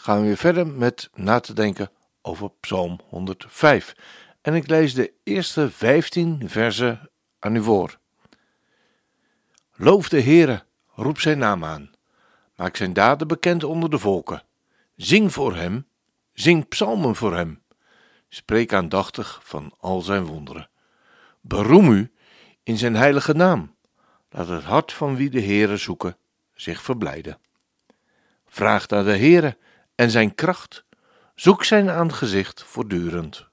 gaan we weer verder met na te denken over Psalm 105. En ik lees de eerste 15 versen aan u voor. Loof de Heere, roep zijn naam aan. Maak zijn daden bekend onder de volken. Zing voor hem, zing psalmen voor hem. Spreek aandachtig van al zijn wonderen. Beroem u in zijn heilige naam. Laat het hart van wie de Heere zoeken zich verblijden. Vraag naar de Heere en zijn kracht. Zoek zijn aangezicht voortdurend.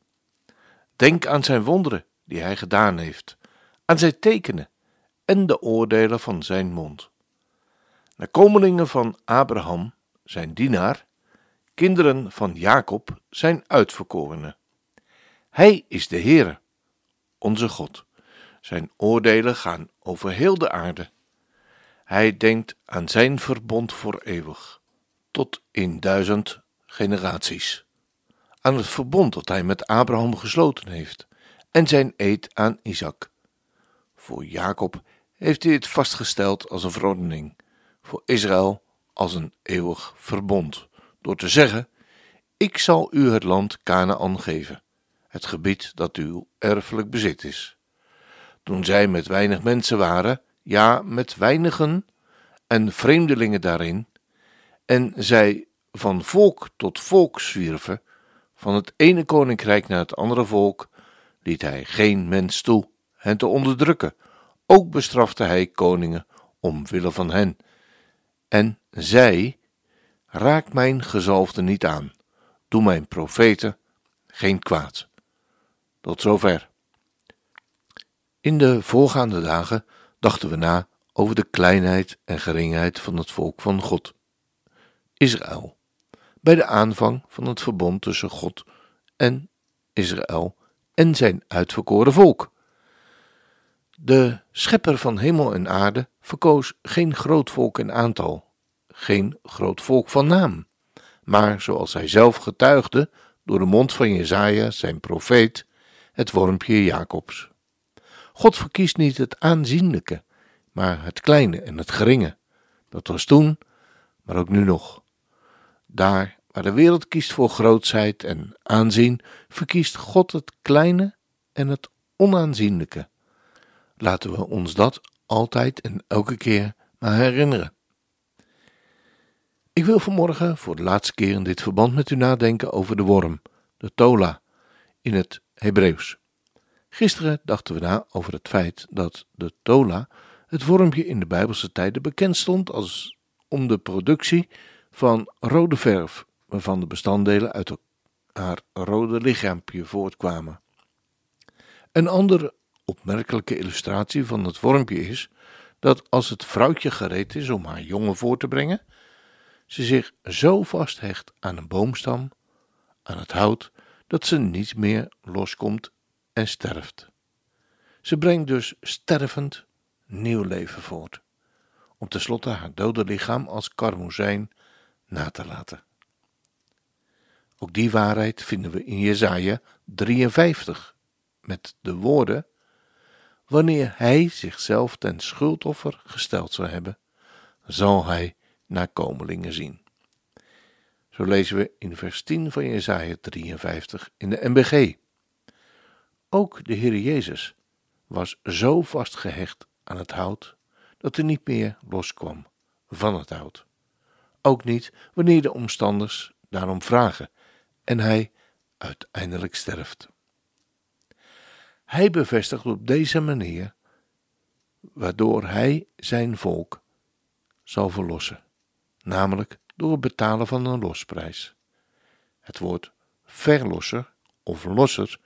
Denk aan zijn wonderen die hij gedaan heeft, aan zijn tekenen en de oordelen van zijn mond. Nakomelingen van Abraham, zijn dienaar, kinderen van Jacob, zijn uitverkorenen. Hij is de Heere, onze God. Zijn oordelen gaan over heel de aarde. Hij denkt aan zijn verbond voor eeuwig, tot in duizend generaties. Aan het verbond dat hij met Abraham gesloten heeft en zijn eed aan Isaac. Voor Jacob heeft hij het vastgesteld als een verordening, voor Israël als een eeuwig verbond, door te zeggen: Ik zal u het land Canaan geven, het gebied dat uw erfelijk bezit is toen zij met weinig mensen waren, ja, met weinigen en vreemdelingen daarin, en zij van volk tot volk zwierven, van het ene koninkrijk naar het andere volk, liet hij geen mens toe hen te onderdrukken. Ook bestrafte hij koningen omwille van hen. En zij, raak mijn gezalfde niet aan, doe mijn profeten geen kwaad. Tot zover. In de voorgaande dagen dachten we na over de kleinheid en geringheid van het volk van God, Israël, bij de aanvang van het verbond tussen God en Israël en zijn uitverkoren volk. De schepper van hemel en aarde verkoos geen groot volk in aantal, geen groot volk van naam, maar zoals hij zelf getuigde door de mond van Jezaja, zijn profeet, het wormpje Jacobs. God verkiest niet het aanzienlijke, maar het kleine en het geringe. Dat was toen, maar ook nu nog. Daar waar de wereld kiest voor grootsheid en aanzien, verkiest God het kleine en het onaanzienlijke. Laten we ons dat altijd en elke keer maar herinneren. Ik wil vanmorgen voor de laatste keer in dit verband met u nadenken over de worm, de tola, in het Hebreeuws. Gisteren dachten we na over het feit dat de tola, het wormpje in de Bijbelse tijden, bekend stond als om de productie van rode verf, waarvan de bestanddelen uit haar rode lichaampje voortkwamen. Een andere opmerkelijke illustratie van het wormpje is dat als het vrouwtje gereed is om haar jongen voor te brengen, ze zich zo vasthecht aan een boomstam, aan het hout, dat ze niet meer loskomt en sterft. Ze brengt dus stervend nieuw leven voort, om tenslotte haar dode lichaam als karmozijn na te laten. Ook die waarheid vinden we in Jesaja 53 met de woorden: Wanneer hij zichzelf ten schuldoffer gesteld zou hebben, zal hij nakomelingen zien. Zo lezen we in vers 10 van Jesaja 53 in de MBG. Ook de Heer Jezus was zo vastgehecht aan het hout dat hij niet meer loskwam van het hout. Ook niet wanneer de omstanders daarom vragen en hij uiteindelijk sterft. Hij bevestigt op deze manier waardoor hij zijn volk zal verlossen, namelijk door het betalen van een losprijs. Het woord verlosser of losser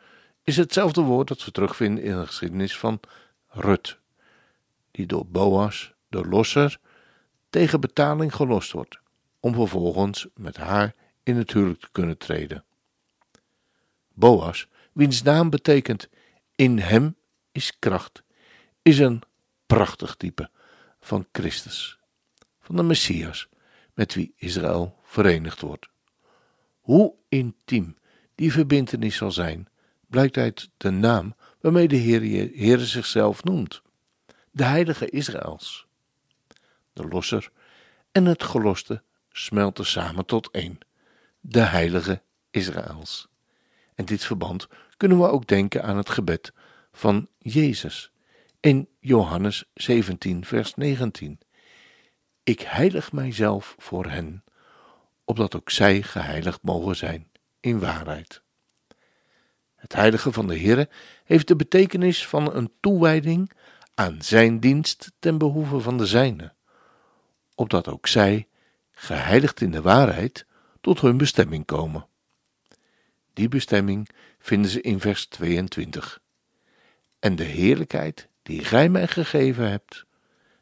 is hetzelfde woord dat we terugvinden in de geschiedenis van Rut, die door Boas, de losser, tegen betaling gelost wordt, om vervolgens met haar in het huwelijk te kunnen treden. Boas, wiens naam betekent in hem is kracht, is een prachtig type van Christus, van de Messias, met wie Israël verenigd wordt. Hoe intiem die verbintenis zal zijn, blijkt uit de naam waarmee de Heer, zichzelf noemt: de Heilige Israëls. De losser en het geloste smelten samen tot één, de Heilige Israëls. In dit verband kunnen we ook denken aan het gebed van Jezus in Johannes 17, vers 19. Ik heilig mijzelf voor hen, opdat ook zij geheiligd mogen zijn in waarheid. Het heilige van de Heere heeft de betekenis van een toewijding aan zijn dienst ten behoeve van de zijne, opdat ook zij, geheiligd in de waarheid, tot hun bestemming komen. Die bestemming vinden ze in vers 22. En de heerlijkheid die gij mij gegeven hebt,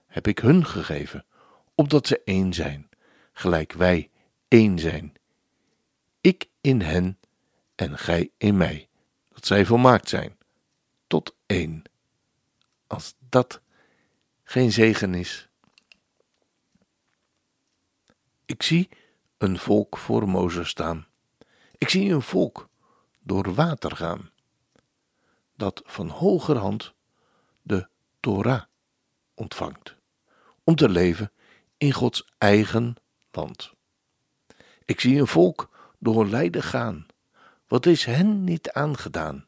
heb ik hun gegeven, opdat ze één zijn, gelijk wij één zijn. Ik in hen en gij in mij, dat zij volmaakt zijn, tot één. Als dat geen zegen is. Ik zie een volk voor Mozes staan. Ik zie een volk door water gaan, dat van hogerhand de Torah ontvangt, om te leven in Gods eigen land. Ik zie een volk door lijden gaan, wat is hen niet aangedaan?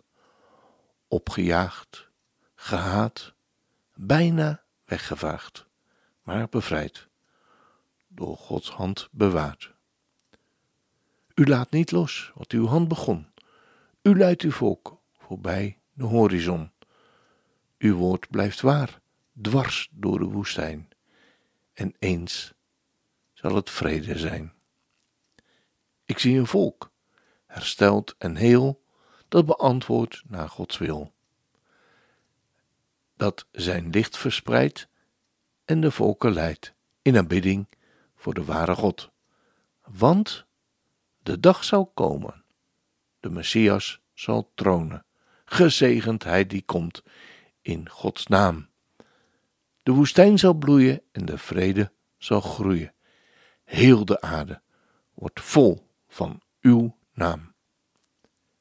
Opgejaagd, gehaat, bijna weggevaagd, maar bevrijd, door Gods hand bewaard. U laat niet los wat uw hand begon. U leidt uw volk voorbij de horizon. Uw woord blijft waar, dwars door de woestijn. En eens zal het vrede zijn. Ik zie een volk, hersteld en heel, dat beantwoordt naar Gods wil. Dat zijn licht verspreidt en de volken leidt in aanbidding voor de ware God. Want de dag zal komen, de Messias zal tronen, gezegend hij die komt in Gods naam. De woestijn zal bloeien en de vrede zal groeien. Heel de aarde wordt vol van uw naam.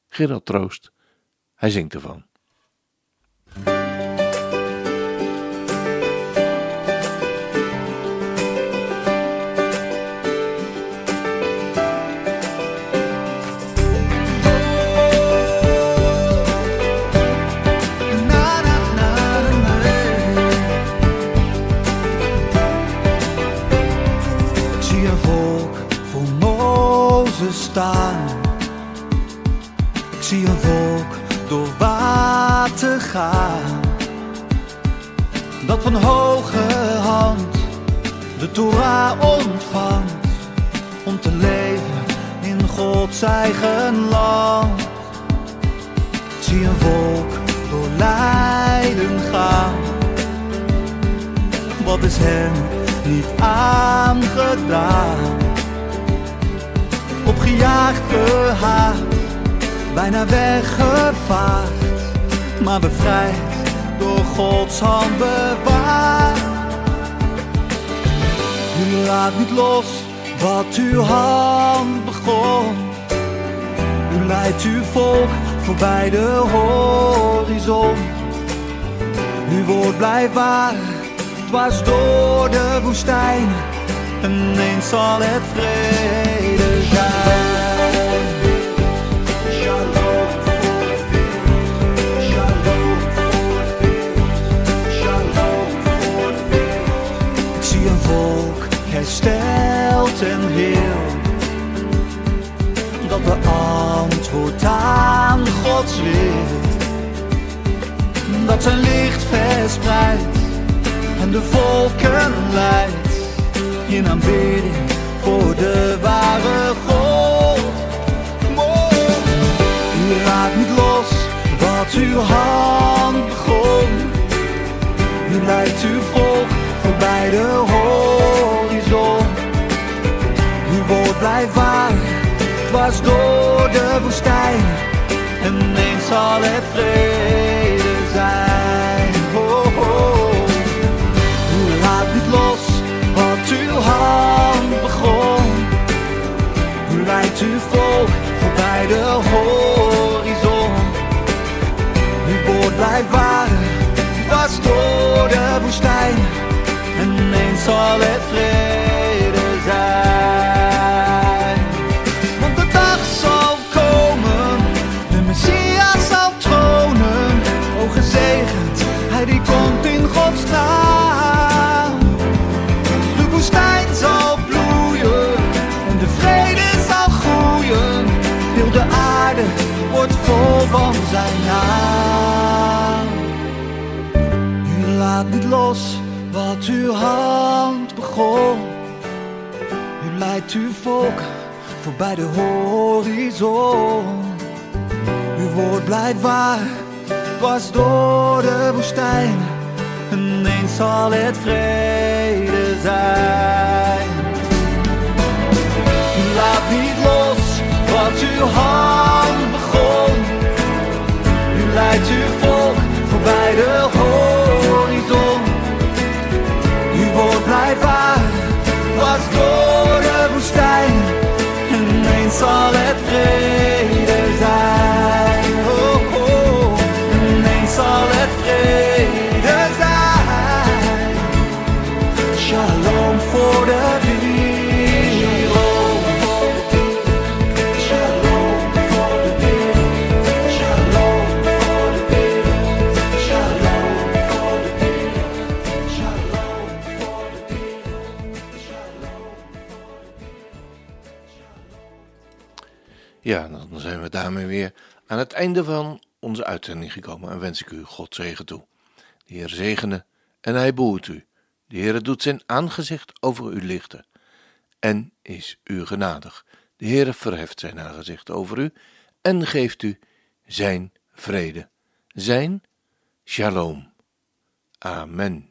Gerard Troost, hij zingt ervan. Gods eigen land. Zie een volk door lijden gaan. Wat is hen niet aangedaan? opgejaagd, gehaat, bijna weggevaagd, maar bevrijd door Gods hand bewaard. U laat niet los wat uw hand begon. U leidt uw volk voorbij de horizon. Uw woord blijft waar, dwars door de woestijn. En eens zal het vrede zijn. In aanbidding voor de ware God. U laat niet los wat uw hand begon. U leidt uw volk voorbij de horizon. Uw woord blijft waar, dwars door de woestijn. En ineens zal het vrede ineens zal uw hand begon. U leidt uw volk voorbij de horizon. Uw woord blijft waar, dwars door de woestijn. En ineens zal het vrede zijn. Laat niet los wat uw hand begon. U leidt uw volk aan het einde van onze uitzending gekomen en wens ik u God zegen toe. De Heer zegene en hij behoedt u. De Heer doet zijn aangezicht over u lichten en is u genadig. De Heer verheft zijn aangezicht over u en geeft u zijn vrede, zijn shalom. Amen.